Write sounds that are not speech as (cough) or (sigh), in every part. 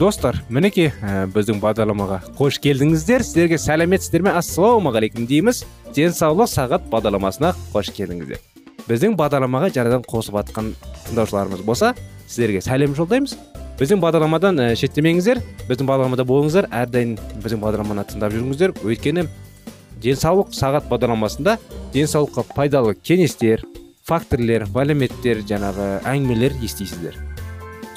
Достар мінекей ә, біздің бағдарламаға қош келдіңіздер. Сіздерге сәлеметсіздер ме? Ассалаумағалейкум дейміз. Денсаулық сағат бағдарламасына қош келдіңіздер. Біздің бағдарламаға жаңадан қосып жатқан тыңдаушыларымыз болса сіздерге сәлем жолдаймыз. Біздің бағдарламадан ә, шеттемеңіздер. Біздің бағдарламада болыңыздар. Әрдайым біздің бағдарламаны тыңдап жүріңіздер. Өйткені денсаулық сағат бағдарламасында денсаулыққа пайдалы кеңестер факторлер мәліметтер жаңағы әңгімелер естисіздер.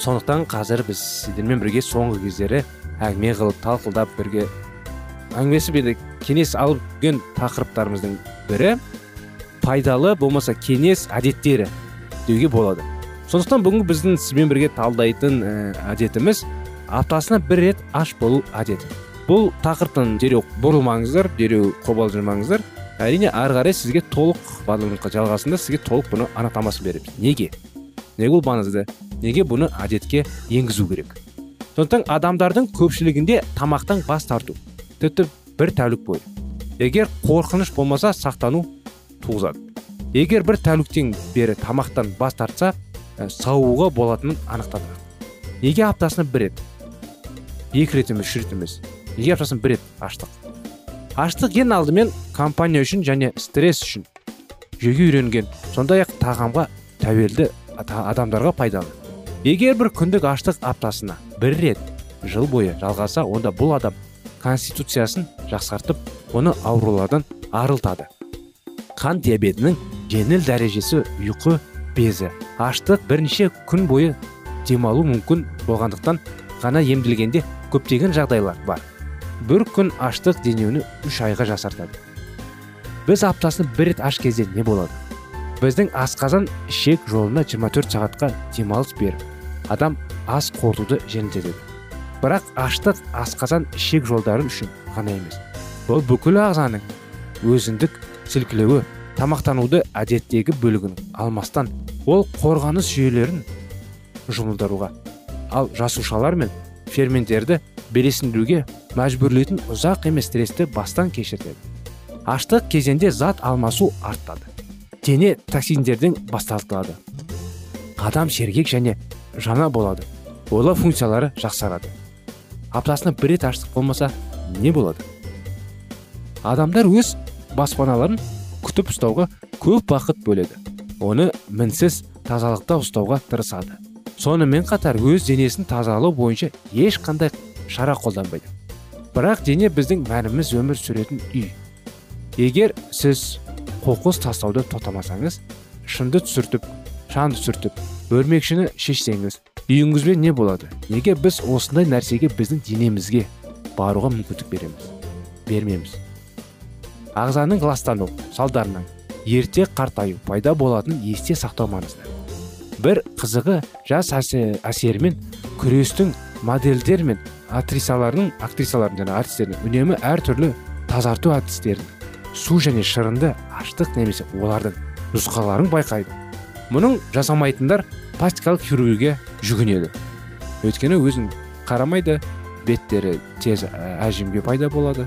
Сондықтан қазір біз сіздермен бірге соңғы кездері әңгіме қылып талқылдап бірге әңгімелесіп енді кеңес алып жүрген тақырыптарымыздың бірі пайдалы болмаса кеңес әдеттері деуге болады. сондықтан бүгін біздің сізбен бірге талдайтын ә, әдетіміз аптасына бір рет аш болу әдеті бұл тақырыптан дереу бұрылмаңыздар дереу қобалжымаңыздар. әрине ары қарай сізге толық бағдарламаның жалғасында сізге толық бұны анықтамасын береміз. неге? неге ол маңызды? Неге бұны әдетке енгізу керек? Сондықтан адамдардың көпшілігінде тамақтан бас тарту тіпті бір тәулік бойы. Егер қорқыныш болмаса сақтану туғызады. Егер бір тәуліктен бері тамақтан бас тартса ә, сауығуға болатынын анықтады неге аптасына бір рет? Екі рет емес үш рет емес неге аптасына бір рет аштық? Аштық ең алдымен компания үшін және стресс үшін жеуге үйренген сондай ақ тағамға тәуелді адамдарға пайдалы. Егер бір күндік аштық аптасына бір рет жыл бойы жалғаса онда бұл адам конституциясын жақсартып оны аурулардан арылтады. Қан диабетінің жеңіл дәрежесі ұйқы безі. Аштық бірнеше күн бойы демалу мүмкін болғандықтан ғана емделгенде көптеген жағдайлар бар. Бір күн аштық денені үш айға жасартады. Біз аптасына бір рет аш кезде не болады? Біздің асқазан ішек жолына 24 сағатқа демалыс беріп адам ас қорытуды жеңілдетеді. Бірақ аштық асқазан ішек жолдары үшін ғана емес. Бұл бүкіл ағзаның өзіндік сілкілеуі тамақтануды әдеттегі бөлігін алмастан ол қорғаныс жүйелерін жұмылдыруға ал жасушалар мен ферменттерді белесіндіруге мәжбүрлейтін ұзақ емес стрессті бастан кешіртеді. Аштық кезеңде зат алмасу артады. Дене токсиндерден басталтылады адам сергек және жана болады. Ойлау функциялары жақсарады. Аптасына бір рет аштық болмаса не болады? Адамдар өз баспаналарын күтіп ұстауға көп уақыт бөледі. Оны мінсіз тазалықта ұстауға тырысады. Сонымен қатар өз денесін тазалау бойынша ешқандай шара қолданбайды. Бірақ дене біздің мәніміз өмір сүретін үй. Егер сіз қоқыс тастауды тоқтамасаңыз шынды түсіртіп шаңды түсіртіп өрмекшіні шешсеңіз үйіңізбен не болады? Неге біз осындай нәрсеге біздің денемізге баруға мүмкіндік береміз? Бермейміз. Ағзаның ластану салдарынан ерте қартаю пайда болатын есте сақтау маңызды. Бір қызығы жас әсерімен күрестің модельдер мен актрисалардың актрисалардың және артистердің үнемі әртүрлі тазарту әдістерін су және шырынды аштық немесе олардың нұсқаларын байқайды. Мұның жасамайтындар пластикалық хирургия жүгінеді. Өйткені өзін қарамайды беттері тез әжімге пайда болады.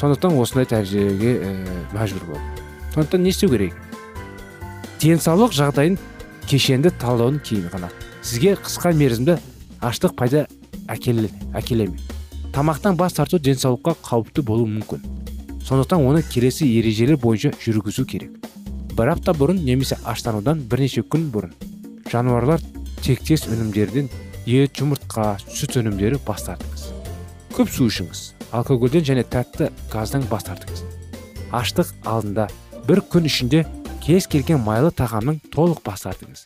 Сондықтан осындай дәрежеге ә, мәжбүр болды. Сондықтан не істеу керек? Денсаулық жағдайын кешенді талдаудан кейін ғана. Сізге қысқа мерзімді аштық пайда әкеле, әкеле ме? Тамақтан бас тарту денсаулыққа қауіпті болуы мүмкін. Сондықтан оны келесі ережелер бойынша жүргізу керек. Бір апта бұрын немесе аштанудан бірнеше күн бұрын жануарлар тектес өнімдерден ет жұмыртқа сүт өнімдері бас тартыңыз. Көп су ішіңіз алкогольден және тәтті газдан бас тартыңыз. Аштық алдында бір күн ішінде кез келген майлы тағамның толық бас тартыңыз.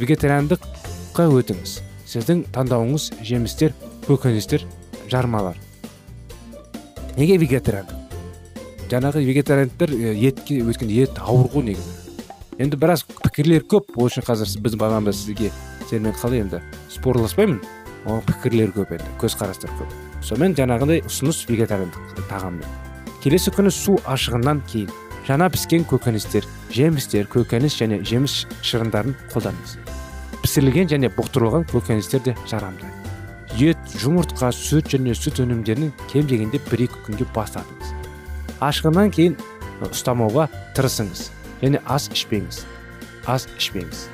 Вегетариандыққа өтіңіз. Сіздің таңдауыңыз жемістер көкөністер жармалар. Неге вегетариандық? Жаңағы вегетариандтар етке өйткені ет ауыр ғой негізі. Енді біраз пікірлер көп. Ол үшін қазір біздің бағанда сізге сенімен қалай енді? Спорласпаймын. Ол пікірлер көп енді көзқарастар көп. Сонымен жаңағыдай ұсыныс вегетариандық тағаммен. Келесі күні су ашығынан кейін жаңа піскен көкөністер жемістер көкөніс және жеміс шырындарын қолданыңыз. Пісірілген және бұқтырылған көкөністер де жарамды. Ет жұмыртқа сүт және сүт өнімдерін кем дегенде бір екі күнге бас тартыңыз ашқаннан кейін ұстамауға тырысыңыз. Және ас ішпеңіз. Ас ішпеңіз.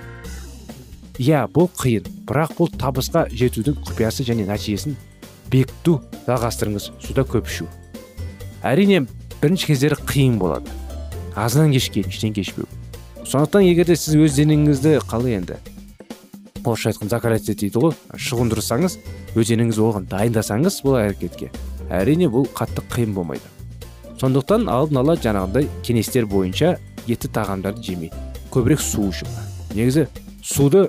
Иә бұл қиын. Бірақ бұл табысқа жетудің құпиясы және нәтижесін бекіту жалғастырыңыз. Суда көп ішу. Әрине бірінші кездері қиын болады. Азынан кешке іштен кешпеу. Сондықтан егер де сіз өз денеңізді қалай енді? Орысша айтқанда закалять дейді ғой. Шұғындырсаңыз өз денеңіз оған дайындасаңыз бұл әрекетке. Әрине бұл қатты қиын болмайды. Сондықтан алдын ала жаңағындай кеңестер бойынша етті тағамдарды жемей көбірек су ішу негізі суды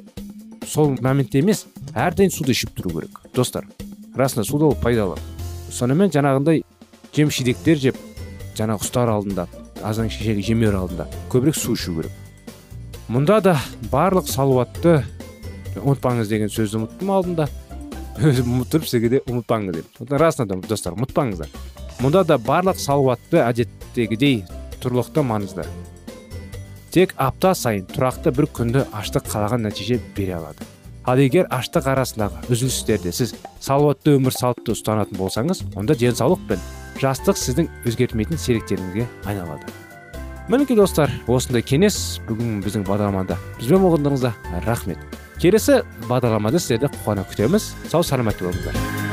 сол моментте емес әрдайым суды ішіп тұру керек. Достар расында суда ол пайдалы. Сонымен жаңағындай жеміс жидектер жеп жаңағы ұстар алдында азан кешегі жемер алдында көбірек су ішу керек. Мұнда да барлық салауатты ұмытпаңыз деген сөзді ұмыттым алдында. (laughs) Өзім ұмытып сізге де ұмытпаңыз деп расында да достар ұмытпаңыздар мұнда да барлық салауатты әдеттегідей тұрлықты маңызды. Тек апта сайын тұрақты бір күнді аштық қалаған нәтиже бере алады. Ал егер аштық арасындағы үзілістерде сіз салауатты өмір салтты ұстанатын болсаңыз онда денсаулық пен жастық сіздің өзгертмейтін серіктеріңізге айналады. Мінекей достар осындай кеңес бүгін біздің бағдарламада. Бізбен болғандарыңызға рахмет. Келесі бағдарламада сіздерді қуана күтеміз. Сау саламатты болыңыздар.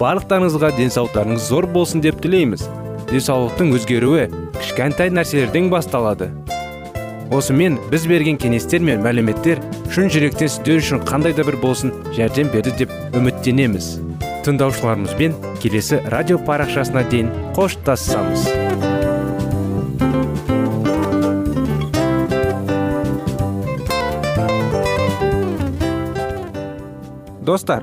Барлықтарыңызға денсаулықтарыңыз зор болсын деп тілейміз. Денсаулықтың өзгеруі кішкентай нәрселерден басталады. Осымен біз берген кеңестер мен мәліметтер шын жүректен сіздер үшін қандай да бір болсын жәрдем берді деп үміттенеміз. Тыңдаушыларымызбен келесі радио парақшасына дейін қоштассамыз достар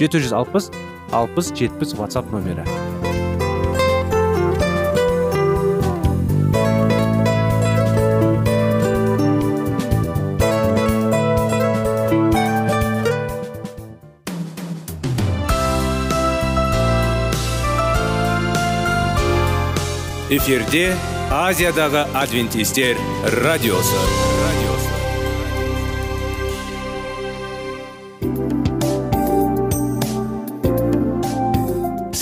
жеті жүз алпыс алпыс жетпіс ватсап нөмірі эфирде азиядағы адвентистер радиосы.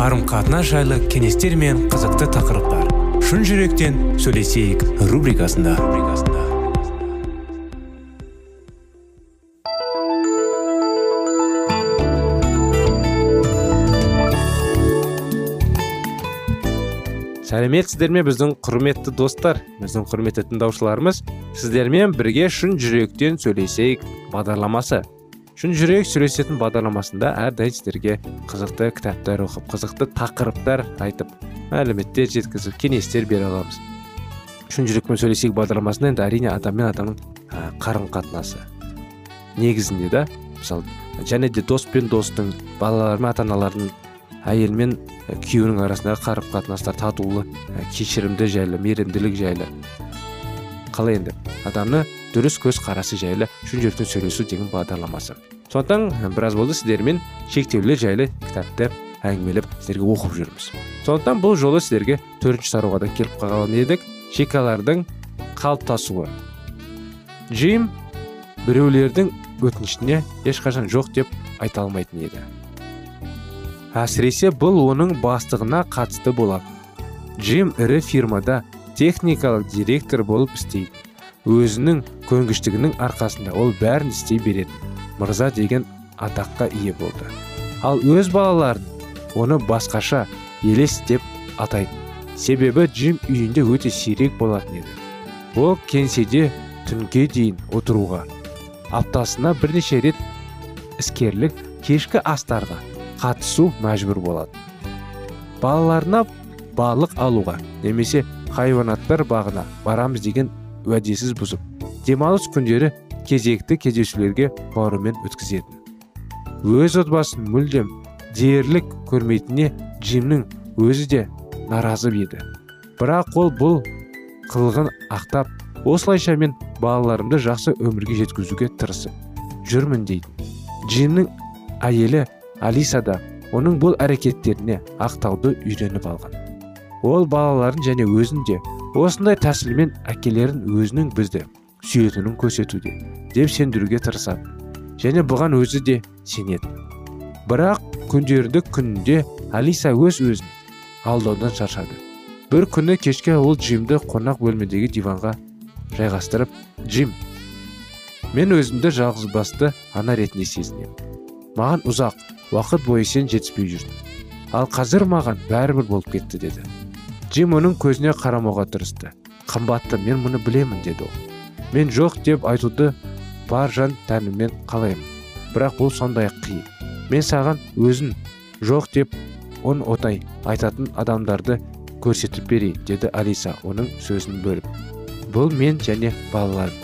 Қарым қатынас жайлы кеңестер мен қызықты тақырыптар. Шын жүректен сөйлесейік рубрикасында. Сәлеметсіздер ме біздің құрметті достар біздің құрметті тыңдаушыларымыз. Сіздермен бірге шын жүректен сөйлесейік бағдарламасы. Шын жүрек сөйлесетін бағдарламасында әрдайым сіздерге қызықты кітаптар оқып қызықты тақырыптар айтып мәліметтер жеткізіп кеңестер бере аламыз. Шын жүрекпен сөйлесейік бағдарламасында енді әрине адам мен адамның қарым қатынасы негізінде да мысалы және де дос пен достың балалар мен ата аналардың әйел мен күйеуінің арасындағы қарым қатынастар татулы кешірімді жайлы мейірімділік жайлы. Қалай енді? Адамны дұрыс көз қарасы жайлы шын жүректен сөйлесу деген бағдарламасы. Сондықтан біраз болды сіздермен шектеулер жайлы кітапты әңгімелеп сіздерге оқып жүрміз. Сондықтан бұл жолы сіздерге төртінші таруға да келіп қалған едік. Шекалардың қалыптасуы. Джим біреулердің өтінішіне ешқашан жоқ деп айта алмайтын еді. Әсіресе бұл оның бастығына қатысты болады джим ірі фирмада техникалық директор болып істейді. Өзінің көнгіштігінің арқасында ол бәрін істей береді. Мырза деген атаққа ие болды. Ал өз балаларын оны басқаша елес деп атайды. Себебі джим үйінде өте сирек болатын еді. Ол кеңседе түнге дейін отыруға аптасына бірнеше рет іскерлік кешкі астарға қатысу мәжбүр болады. Балаларына балық алуға немесе хайуанаттар бағына барамыз деген уәдесіз бұзып демалыс күндері кезекті кездесулерге барумен өткізетін. Өз отбасын мүлдем дерлік көрмейтініне джимнің өзі де наразы еді. Бірақ ол бұл қылығын ақтап осылайша мен балаларымды жақсы өмірге жеткізуге тырысып жүрмін дейді. Джимнің әйелі алиса да оның бұл әрекеттеріне ақтауды үйреніп алған. Ол балаларын және өзін де осындай тәсілмен әкелерін өзінің бізді сүйетінін көрсетуде деп сендіруге тырысады. Және бұған өзі де сенеді. Бірақ күндерді күнінде алиса өз өзін алдаудан шаршады. Бір күні кешке ол джимді қонақ бөлмедегі диванға жайғастырып джим мен өзімді жалғызбасты ана ретінде сезінемін. Маған ұзақ уақыт бойы сен жетіспей жүрдің. Ал қазір маған бәрібір болып кетті деді. Джим оның көзіне қарамауға тырысты. Қымбатты мен мұны білемін деді ол. Мен жоқ деп айтуды бар жан тәніммен қалаймын. Бірақ бұл сондай қиын. Мен саған өзін жоқ деп он отай айтатын адамдарды көрсетіп берейін деді алиса оның сөзін бөліп. Бұл мен және балаларым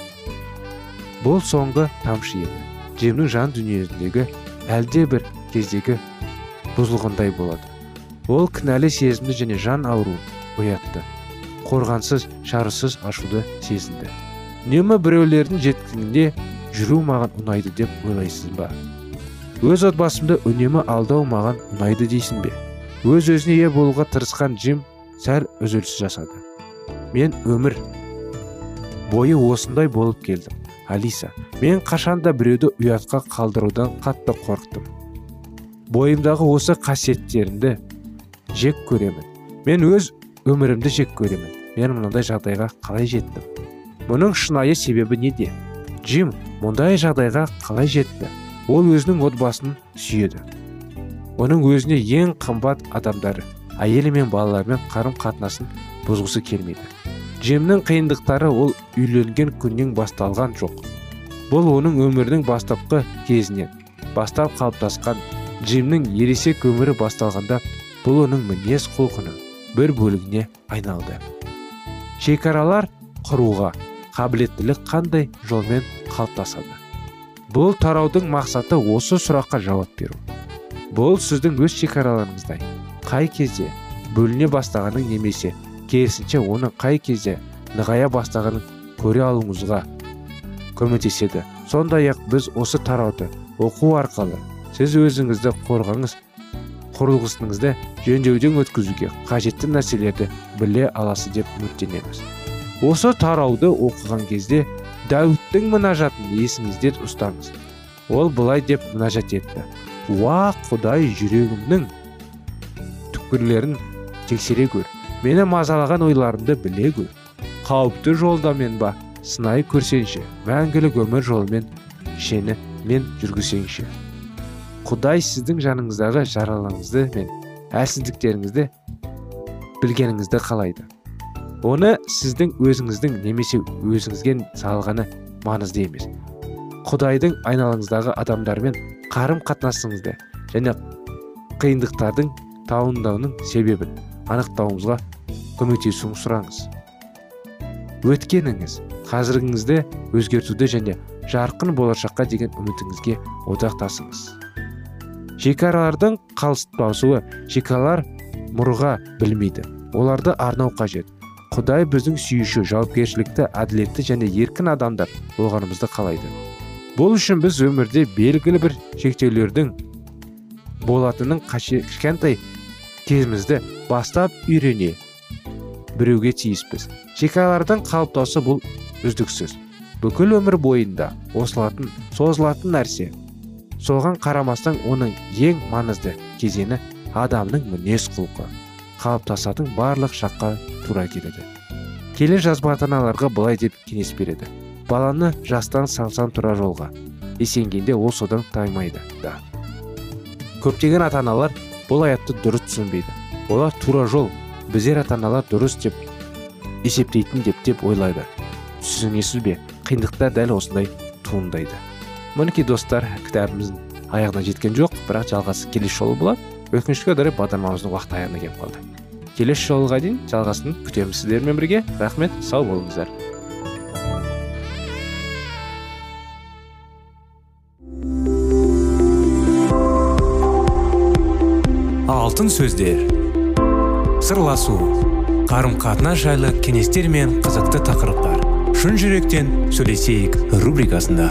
бұл соңғы тамшы еді. Джимнің жан дүниесіндегі әлде бір кездегі бұзылғандай болады. Ол кінәлі сезімді және жан ауруын оятты. Қорғансыз шарысыз ашуды сезінді. Үнемі біреулердің жеткінінде жүру маған ұнайды деп ойлайсыз ба? Өз отбасымды үнемі алдау маған ұнайды дейсің бе? Өз өзіне ие болуға тырысқан джим сәл үзіліс жасады. Мен өмір бойы осындай болып келдім алиса. Мен қашанда біреуді ұятқа қалдырудан қатты қорықтым. Бойымдағы осы қасиеттерімді жек көремін. Мен өз өмірімді жек көремін. Мен мынандай жағдайға қалай жеттім? Мұның шынайы себебі неде? Джим мұндай жағдайға қалай жетті? Ол өзінің отбасын сүйеді. Оның өзіне ең қымбат адамдары әйелі мен балаларымен қарым қатынасын бұзғысы келмейді. Джемнің қиындықтары ол үйленген күннен басталған жоқ. Бұл оның өмірінің бастапқы кезінен бастап қалыптасқан. Джимнің ересек өмірі басталғанда бұл оның мінез құлқының бір бөлігіне айналды. Шекаралар құруға қабілеттілік қандай жолмен қалыптасады? Бұл тараудың мақсаты осы сұраққа жауап беру. Бұл сіздің өз шекараларыңыздай қай кезде бөліне бастағанын немесе керісінше оның қай кезде нығая бастағанын көре алуыңызға көмектеседі. Сондай ақ біз осы тарауды оқу арқылы сіз өзіңізді қорғаңыз құрылғысыңызды жөндеуден өткізуге қажетті нәрселерді біле аласыз деп үміттенеміз. Осы тарауды оқыған кезде дәуіттің мұнажатын есіңізде ұстаңыз. Ол былай деп мұнажат етті. Уа құдай жүрегімнің түкпірлерін тексере көр мені мазалаған ойларымды біле көр қауіпті жолдамен ба сынай көрсеңші. Мәңгілік өмір жолымен шені мен жүргізсеңші құдай сіздің жаныңыздағы жаралаңызды мен әлсіздіктеріңізді білгеніңізді қалайды. Оны сіздің өзіңіздің немесе өзіңізге салғаны маңызды емес. Құдайдың айналаңыздағы адамдармен қарым қатынасыңызды және қиындықтардың туындауының себебін анықтауыңызға көмектесуін сұраңыз. Өткеніңіз қазіргіңізді өзгертуді және жарқын болашаққа деген үмітіңізге одақтасыңыз. Шекаралардың қалыспасуы шекаралар мұрға білмейді. Оларды арнау қажет. Құдай біздің сүйуші жауапкершілікті әділетті және еркін адамдар болғанымызды қалайды. Бұл үшін біз өмірде белгілі бір шектеулердің болатынын кішкентай кезімізді бастап үйрене біреуге тиіспіз. Шекаралардың қалыптасу бұл үздіксіз. Бүкіл өмір бойында осылатын созылатын нәрсе. Соған қарамастан оның ең маңызды кезеңі адамның мінез құлқы қалыптасатын барлық шаққа тура келеді. Келе жазба ата аналарға былай деп кеңес береді. Баланы жастан салсаң тура жолға. Есенгенде ол содан таймайды да. Көптеген ата аналар бұл аятты дұрыс түсінбейді. Олар тура жол біздер ата аналар дұрыс деп есептейтін деп деп ойлайды. Түсінесіз бе? Қиындықтар дәл осындай туындайды. Мінекей достар кітабымыздың аяғына жеткен жоқ бірақ жалғасы келесі жолы болады. Өкінішке орай бағдарламамыздың уақыты аяғына келіп қалды. Келесі жолға дейін жалғасын күтеміз сіздермен бірге. Рахмет сау болыңыздар. Алтын сөздер. Сырласу. Қарым қатынас жайлы кеңестер мен қызықты тақырыптар. Шын жүректен сөйлесейік рубрикасында.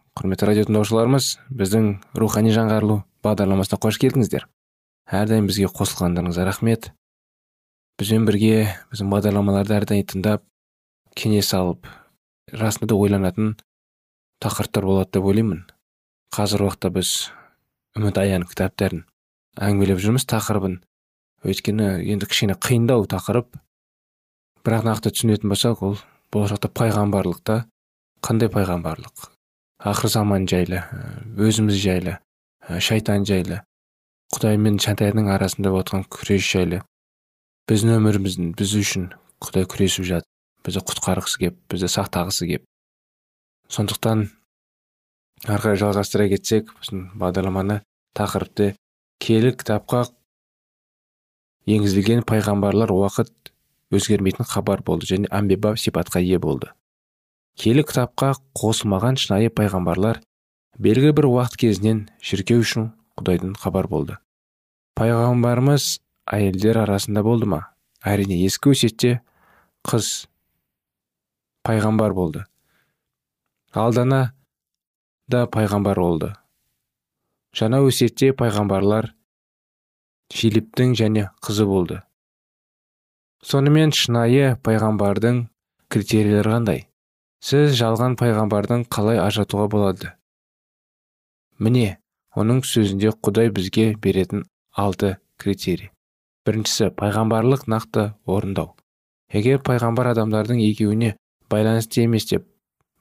Құрметті радио тыңдаушыларымыз біздің рухани жаңғырылу бағдарламасына қош келдіңіздер. Әрдайым бізге қосылғандарыңызға рахмет. Бізбен бірге біздің бағдарламаларды әрдайым тыңдап кеңес алып расында да ойланатын тақырыптар болады деп ойлаймын. Қазір уақытта біз үміт аян кітаптарын әңгімелеп жүрміз тақырыбын. Өйткені енді кішкене қиындау тақырып. Бірақ нақты түсінетін болсақ ол болашақта пайғамбарлықта қандай пайғамбарлық? Ақыр заман жайлы өзіміз жайлы шайтан жайлы құдай мен шайтанның арасында отқан күрес жайлы біздің өміріміздің біз үшін құдай күресіп жатыр бізді құтқарғысы кеп бізді сақтағысы кеп сондықтан ары қарай жалғастыра кетсек біздің бағдарламаны тақырыпты киелі кітапқа енгізілген пайғамбарлар уақыт өзгермейтін хабар болды және әмбеба сипатқа ие болды киелі кітапқа қосылмаған шынайы пайғамбарлар белгілі бір уақыт кезінен шіркеу үшін құдайдың хабар болды. Пайғамбарымыз әйелдер арасында болды ма? Әрине ескі өсиетте қыз пайғамбар болды. Алдана да пайғамбар болды. Жаңа өсиетте пайғамбарлар филипптің және қызы болды. Сонымен шынайы пайғамбардың критерийлері қандай? Сіз жалған пайғамбардың қалай ажыратуға болады? Міне оның сөзінде құдай бізге беретін алты критерий. Біріншісі пайғамбарлық нақты орындау. Егер пайғамбар адамдардың екеуіне байланысты емес деп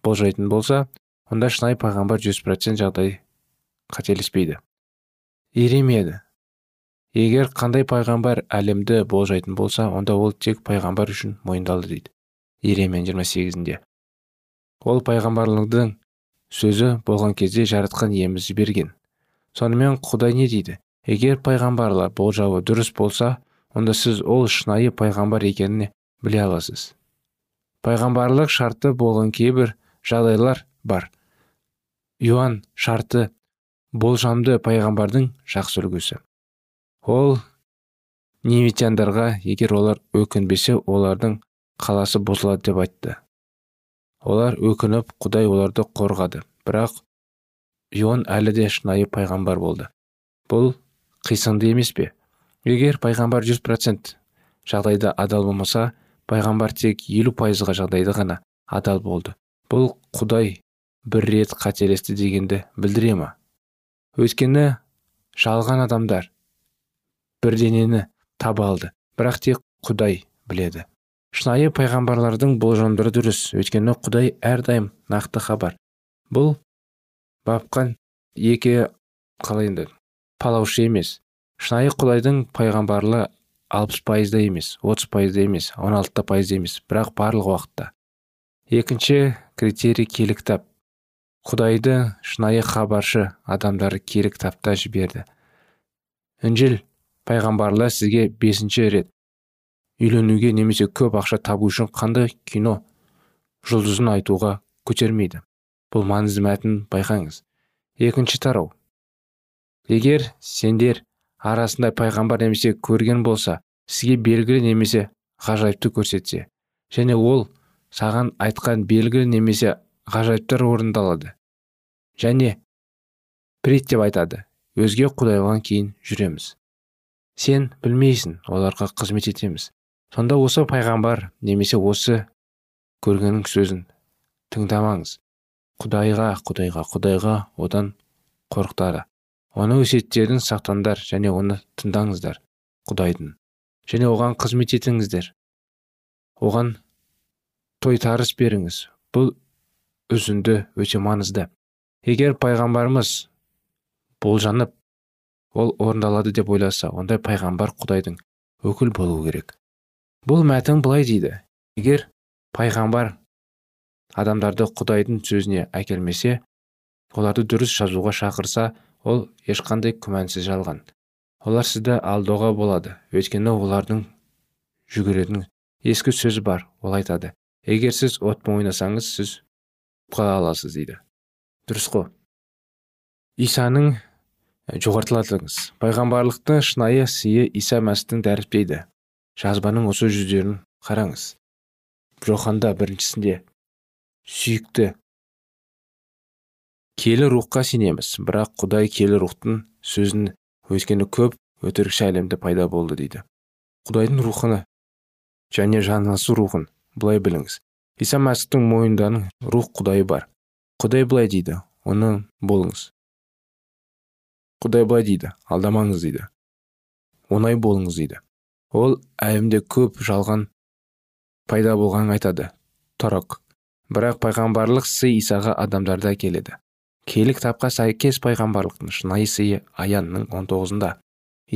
болжайтын болса онда шынайы пайғамбар жүз процент жағдай қателеспейді. Иеремеді егер қандай пайғамбар әлемді болжайтын болса онда ол тек пайғамбар үшін мойындалды дейді. Жиырма сегізінде. Ол пайғамбарлығының сөзі болған кезде жаратқан иеміз берген сонымен құдай не дейді? Егер пайғамбарлар болжауы дұрыс болса онда сіз ол шынайы пайғамбар екенін біле аласыз. Пайғамбарлық шарты болған кейбір жағдайлар бар. Иоанн шарты болжамды пайғамбардың жақсы үлгісі. Ол немитяндарға егер олар өкінбесе олардың қаласы бұзылады деп айтты. Олар өкініп құдай оларды қорғады. Бірақ ион әлі де шынайы пайғамбар болды. Бұл қисынды емес пе? Егер пайғамбар жүз процент жағдайда адал болмаса пайғамбар тек елу пайызға жағдайда ғана адал болды. Бұл құдай бір рет қателесті дегенді білдіре ма? Өйткені жалған адамдар бірденені таба алды. Бірақ тек құдай біледі. Шынайы пайғамбарлардың болжамдары дұрыс. Өйткені құдай әрдайым нақты хабар. Бұл бапқан екі қалай енді палаушы емес. Шынайы құдайдың пайғамбарлы алпыс пайызда емес отыз пайызда емес он алтыда пайызда емес бірақ барлық уақытта. Екінші критерий киелі кітап құдайды шынайы хабаршы адамдары киелі кітапта жіберді. Інжіл пайғамбарлар сізге бесінші рет. Үйленуге немесе көп ақша табу үшін қандай кино жұлдызын айтуға көтермейді? Бұл маңызды мәтін байқаңыз. Екінші тарау. Егер сендер арасында пайғамбар немесе көрген болса сізге белгілі немесе ғажайыпты көрсетсе және ол саған айтқан белгілі немесе ғажайыптар орындалады және прит деп айтады өзге құдайлардан кейін жүреміз. Сен білмейсің оларға қызмет етеміз. Сонда осы пайғамбар немесе осы көргеннің сөзін тыңдамаңыз. Құдайға құдайға құдайға одан қорықтары оны өсиеттерін сақтаңдар және оны тыңдаңыздар құдайдың. Және оған қызмет етіңіздер. Оған тойтарыс беріңіз. Бұл үзінді өте маңызды. Егер пайғамбарымыз болжанып ол орындалады деп ойласа ондай пайғамбар құдайдың өкіл болу керек. Бұл мәтін былай дейді. Егер пайғамбар адамдарды құдайдың сөзіне әкелмесе оларды дұрыс жазуға шақырса ол ешқандай күмәнсіз жалған. Олар сізді алдауға болады. Өйткені олардың жүгіретін ескі сөз бар ол айтады. Егер сіз отпен ойнасаңыз сіз құлай аласыз дейді. Дұрыс қой. Исаның жоғартыладыңыз пайғамбарлықтың шынайы сыйы иса мәсіхтің дәріптейді. Жазбаның осы жүздерін қараңыз. Жоханда біріншісінде сүйікті келі рухқа сенеміз бірақ құдай келі рухтың сөзін өйткені көп өтірікші әлемде пайда болды дейді. Құдайдың рухыны және жанасу рухын былай біліңіз. Иса мәсіхтің мойынданың рух құдайы бар. Құдай былай дейді оны болыңыз. Құдай былай дейді алдамаңыз дейді. Оңай болыңыз дейді. Ол әлемде көп жалған пайда болғанын айтады. Торок. Бірақ пайғамбарлық сый исаға адамдарда келеді киелі кітапқа сәйкес пайғамбарлықтың шынайы сыйы аянның 19-ында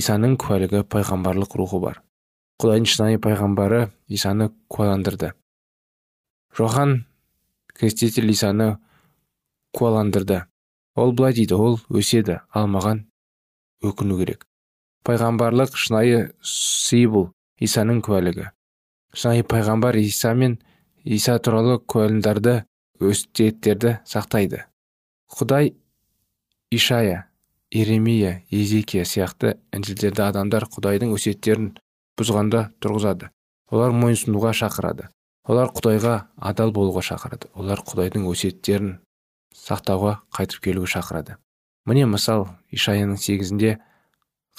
исаның куәлігі пайғамбарлық рухы бар. Құдайдың шынайы пайғамбары исаны куәландырды. Жохан креститель исаны куәландырды. Ол былай дейді ол өседі ал маған өкіну керек. Пайғамбарлық шынайы сый бұл исаның куәлігі. Шынайы пайғамбар иса мен иса туралы куәландарды өсиеттерді сақтайды. Құдай ишая иеремия езекия сияқты інжілдерді адамдар құдайдың өсиеттерін бұзғанда тұрғызады. Олар мойынсұнуға шақырады. Олар құдайға адал болуға шақырады. Олар құдайдың өсиеттерін сақтауға қайтып келуге шақырады. Міне мысал ишаяның сегізінде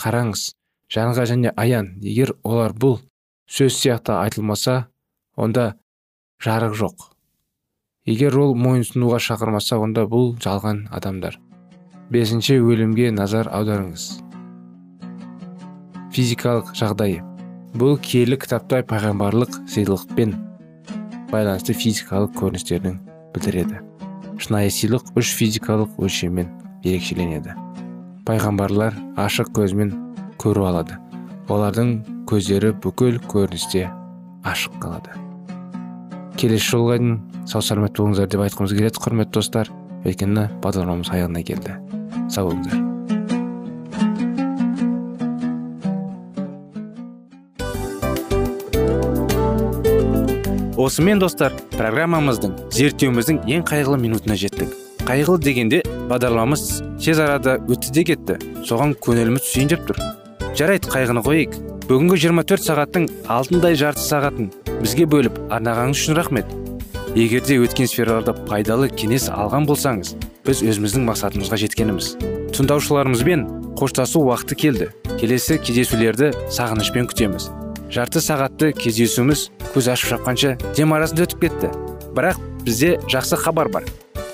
қараңыз жанға және аян егер олар бұл сөз сияқты айтылмаса онда жарық жоқ. Егер ол мойынсұнуға шақырмаса онда бұл жалған адамдар. Бесінші өлімге назар аударыңыз. Физикалық жағдайы. Бұл киелі кітапта пайғамбарлық сыйлықпен байланысты физикалық көріністердің білдіреді. Шынайы сыйлық үш физикалық өлшеммен ерекшеленеді. Пайғамбарлар ашық көзмен көру алады. Олардың көздері бүкіл көріністе ашық қалады. Келесі жолға дейін сау саламат болыңыздар деп айтқымыз келеді құрметті достар. Өйткені бағдарламамыз аяғына келді. Сау болыңыздар. Осымен достар программамыздың зерттеуіміздің ең қайғылы минутына жеттік. Қайғылы дегенде бағдарламамыз тез арада өтті де кетті. Соған көңіліміз деп тұр. Жарайды қайғыны қояйық бүгінгі 24 сағаттың алтындай жарты сағатын бізге бөліп арнағаныңыз үшін рахмет. Егер де өткен сфераларда пайдалы кеңес алған болсаңыз біз өзіміздің мақсатымызға жеткеніміз. Тыңдаушыларымызбен қоштасу уақыты келді. Келесі кездесулерді сағынышпен күтеміз. Жарты сағатты кездесуіміз көз ашып шапқанша дем арасында өтіп кетті. Бірақ бізде жақсы хабар бар.